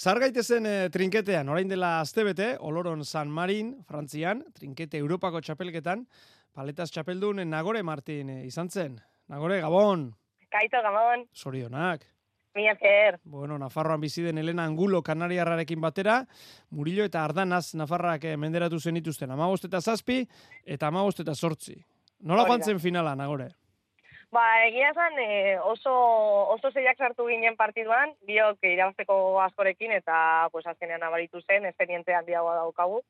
Zargaitezen e, trinketean, orain dela astebete, Oloron San Marin, Frantzian, trinkete Europako txapelketan, paletaz txapeldun Nagore Martin e, izan zen. Nagore, Gabon! Kaito, Gabon! Sorionak! Mi esker! Bueno, Nafarroan bizi den Elena Angulo Kanariarrarekin batera, Murillo eta Ardanaz Nafarrak e, menderatu zen ituzten. Amagost eta zazpi eta amagost eta sortzi. Nola joan zen finala, Nagore? Ba, egia zan, e, oso, oso zeiak sartu ginen partiduan, biok irabazteko askorekin, eta pues, azkenean abaritu zen, esperientzia handiagoa daukagu,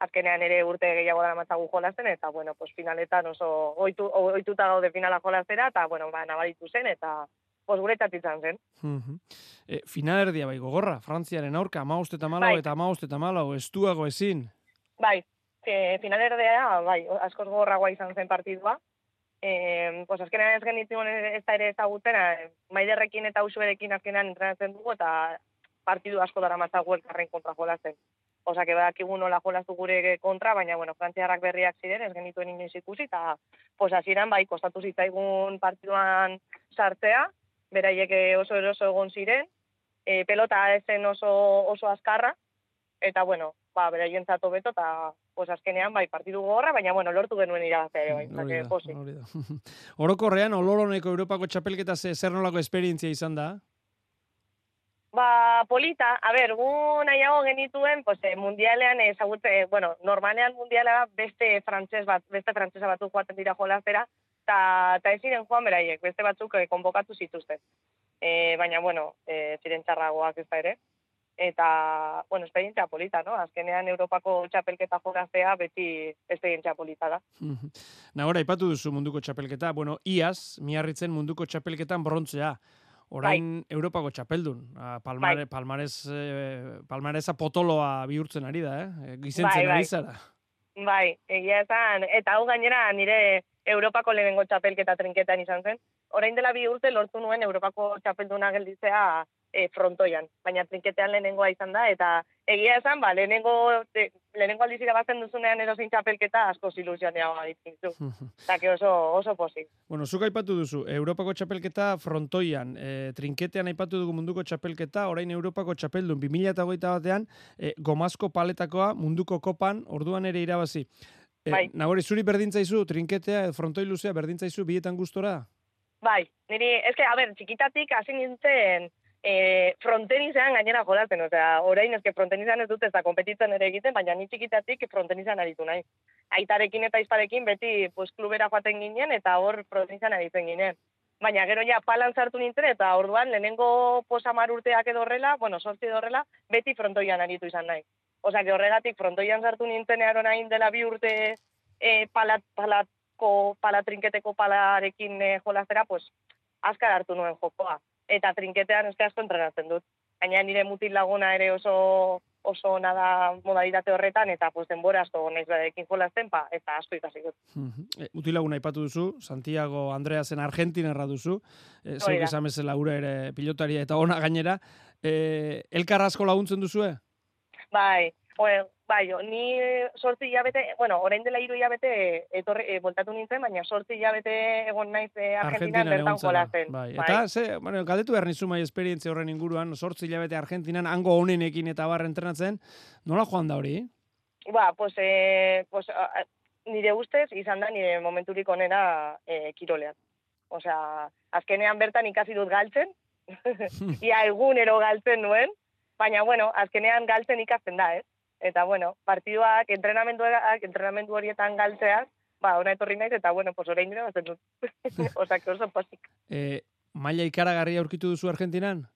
azkenean ere urte gehiago dara matzagu jolazten, eta, bueno, pues, finaletan oso oitu, oituta gaude finala jolaztera, eta, bueno, ba, nabaritu zen, eta pues, guretat izan zen. e, final erdia bai, gogorra, Frantziaren aurka, amaust eta malau, bai. eta amaust eta malau, estuago ezin. Bai, e, final erdia, bai, askoz gogorragoa izan zen partidua, eh, pues azkenean ez genitzen ez da ere ezagutzen, eh, maiderrekin eta usuerekin azkenean entrenatzen dugu, eta partidu asko dara matzagu elkarren kontra jolazen. Osa, que badakigu nola jolaztu gure kontra, baina, bueno, frantziarrak berriak ziren, ez genituen inoiz ikusi, eta, pues, hasieran bai, kostatu zitzaigun partiduan sartzea, beraiek oso eroso egon ziren, e, pelota ezen oso, oso azkarra, eta, bueno, ba, beraien zato beto, eta pues azkenean bai partidu gogorra, baina bueno, lortu genuen irabaztea ere bai, posi. Orokorrean Oloroneko Europako txapelketa ze zer nolako esperientzia izan da? Ba, polita, a ber, gu nahiago genituen, pues, eh, mundialean ezagutze, eh, bueno, normalean mundiala beste frantses bat, beste frantsesa batu joaten dira jolazera, eta ta ez ziren joan beraiek, beste batzuk eh, konbokatu zituzten. Eh, baina, bueno, eh, ziren txarragoak ez da ere eta, bueno, esperientzia polita, no? Azkenean Europako txapelketa jogaztea beti esperientzia polita da. Nagora, ipatu duzu munduko txapelketa, bueno, iaz, miarritzen munduko txapelketan brontzea. Orain bai. Europako txapeldun. Palmare, bai. palmarez, eh, palmareza potoloa bihurtzen ari da, eh? Gizentzen bai, bai. ari zara. Bai, egia esan, eta hau gainera nire Europako lehenengo txapelketa trinketan izan zen. Orain dela bi urte lortu nuen Europako txapelduna gelditzea e, frontoian, baina trinketean lehenengoa izan da, eta egia esan, ba, lehenengo, de, lehenengo aldiz irabazten duzunean erosin txapelketa asko ilusionea baditzen zu. Eta oso, oso pozik. Bueno, zuk aipatu duzu, Europako txapelketa frontoian, e, trinketean aipatu dugu munduko txapelketa, orain Europako txapeldun, 2008 batean, e, gomazko paletakoa munduko kopan, orduan ere irabazi. E, bai. Nagori, zuri berdintzaizu, trinketea, frontoi luzea, berdintzaizu, bietan gustora? Bai, niri, eske, a ber, txikitatik hasi nintzen, e, frontenizean gainera jolatzen, osea, orain ezke frontenizan ez dut ez da kompetitzen ere egiten, baina ni txikitatik frontenizan aritu nahi. Aitarekin eta izparekin beti pues, klubera joaten ginen eta hor frontenizan aritzen ginen. Baina gero ja palan sartu nintzen eta orduan lehenengo posamar urteak edo horrela, bueno, sortzi edo horrela, beti frontoian aritu izan nahi. Osea, que horregatik frontoian sartu nintzen earon hain dela bi urte e, palat, palatko, palatrinketeko palarekin e, jolazera, pues, azkar hartu nuen jokoa eta trinketean eske asko entrenatzen dut. Gaina nire mutil laguna ere oso oso nada modalitate horretan eta pues denbora asko naiz badekin jolasten pa eta asko ikasi dut. E, mutil laguna aipatu duzu, Santiago Andreasen Argentinarra duzu. E, Zeik esan bezala ura ere pilotaria eta ona gainera. E, elkar asko laguntzen duzue? Bai, bueno, Bai, ni sortzi hilabete, bueno, orain dela hiru hilabete etorri e, voltatu nintzen, baina sortzi hilabete egon naiz e, Argentinan bertan jolazen. Bai. bai. Eta ze, bueno, galdetu behar nizu mai esperientzia horren inguruan, sortzi hilabete Argentinan hango honenekin eta barra entrenatzen, nola joan da hori? Ba, pues, e, pues nire ustez izan da nire momenturik onera e, kirolean. Osea, azkenean bertan ikasi dut galtzen, ia egunero galtzen nuen, baina, bueno, azkenean galtzen ikasten da, ez? Eta, bueno, partiduak, entrenamenduak, entrenamendu horietan galtzeak, ba, ona etorri naiz, eta, bueno, pues orain dira, bazen dut. Osa, que oso posik. Eh, maila ikaragarri aurkitu duzu Argentinan?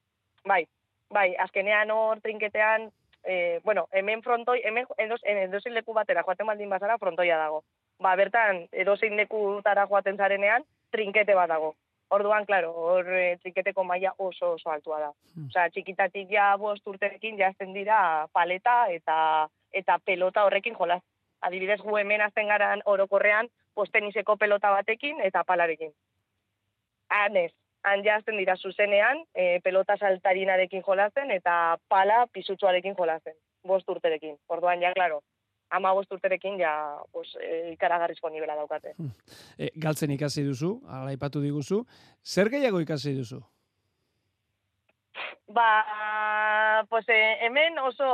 Bai, bai, azkenean hor trinketean, eh, bueno, hemen frontoi, hemen edozein leku batera joaten baldin bazara, frontoia dago. Ba, bertan, edozein leku tara joaten zarenean, trinkete bat dago. Orduan, claro, hor e, txiketeko maila oso oso altua da. Hmm. Osea, txikitatik ja bost urterekin jazten dira paleta eta eta pelota horrekin jolaz. Adibidez, gu hemen azten garan orokorrean, postenizeko pelota batekin eta palarekin. Hanez, han jazten dira zuzenean, e, pelota saltarinarekin jolazen eta pala pisutsuarekin jolazen, bost urterekin. Orduan, ja, claro, ama urterekin ja pues, e, ikaragarrizko nivela daukate. E, galtzen ikasi duzu, ala ipatu diguzu. Zer gehiago ikasi duzu? Ba, pues, eh, hemen oso,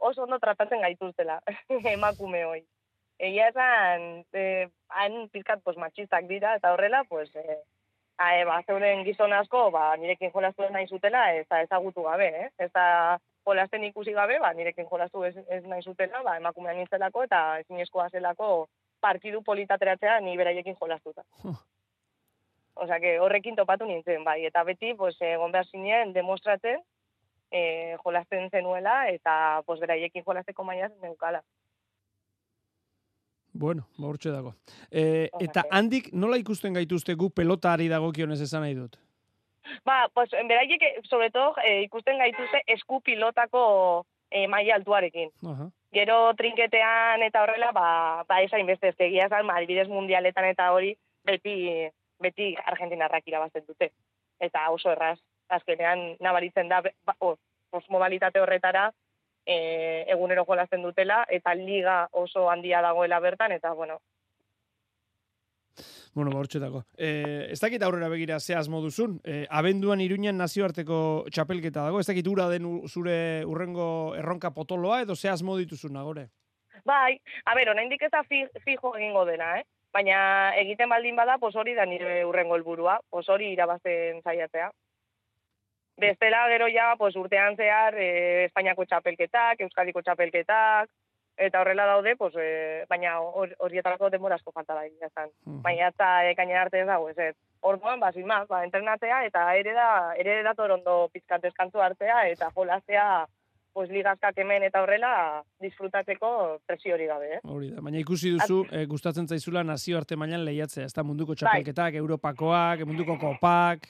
oso ondo tratatzen gaituztela, emakume hoi. Egia esan, eh, han pizkat pues, matxistak dira, eta horrela, pues, eh, ae, ba, zeuren gizon asko, ba, nirekin jolastu nahi zutela, ez da ezagutu gabe, eh? Ez da jolasten ikusi gabe, ba, nirekin jolastu ez, ez nahi zutela, ba, emakumean nintzelako, eta ezinezkoa zelako partidu politateratzea ni beraiekin jolastuta. Osea, que horrekin topatu nintzen, bai, eta beti, pues, egon behar zinen, demostratzen, e, jolasten zenuela, eta, pues, beraiekin jolasteko maia neukala. Bueno, ba dago. E, eta handik nola ikusten gaituzte gu pelotari dagokionez esan nahi dut? Ba, pues, beraiek, sobre todo, e, ikusten gaituzte esku pilotako e, maia altuarekin. Aha. Gero trinketean eta horrela, ba, ba esain beste, ezkegia esan, malbidez mundialetan eta hori, beti, beti argentinarrak irabazten dute. Eta oso erraz, azkenean nabaritzen da, ba, modalitate horretara, e, egunero jolasten dutela, eta liga oso handia dagoela bertan, eta bueno, Bueno, ba. E, ez dakit aurrera begira ze asmo duzun. E, abenduan iruñan nazioarteko txapelketa dago. Ez dakit ura den zure urrengo erronka potoloa edo ze asmo dituzun nagore? Bai, a ber, ona indik eta fijo egingo dena, eh? Baina egiten baldin bada, pos hori da nire urrengo helburua, pos hori irabazten zaiatzea. Bestela gero ja, pues, urtean zehar, e, Espainiako txapelketak, Euskadiko txapelketak, eta horrela daude, pues, e, baina horietarako denbora asko falta da. Mm. Baina eta ekaina arte ez dago, ez ez. Orduan, ba, sin ba, entrenatzea, eta ere da, ere da torondo pizkat eskantzu artea, eta jolaztea, pues, ligazkak hemen eta horrela disfrutatzeko presio hori gabe, eh? Hori da, baina ikusi duzu, eh, gustatzen zaizula nazio arte mailan lehiatzea, ez da munduko bai. txapelketak, Europakoak, munduko kopak.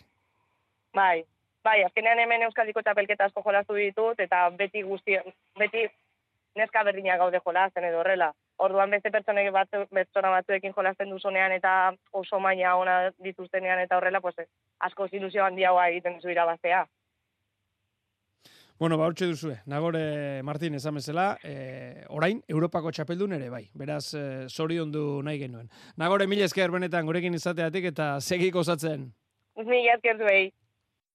Bai, Bai, azkenean hemen Euskadiko txapelketa asko jolastu ditut, eta beti guzti, beti neska berdina gaude jolasten edo horrela. Orduan beste pertsonek batzu, pertsona batzuekin jolasten duzunean eta oso maila ona dituztenean eta horrela, pues, asko ilusio handiagoa egiten duzu irabaztea. Bueno, ba, duzue. Nagore Martin esan bezala, e, orain, Europako txapeldun ere bai. Beraz, e, zori ondu nahi genuen. Nagore, mila esker benetan gurekin izateatik eta segiko osatzen. Mila esker zuei.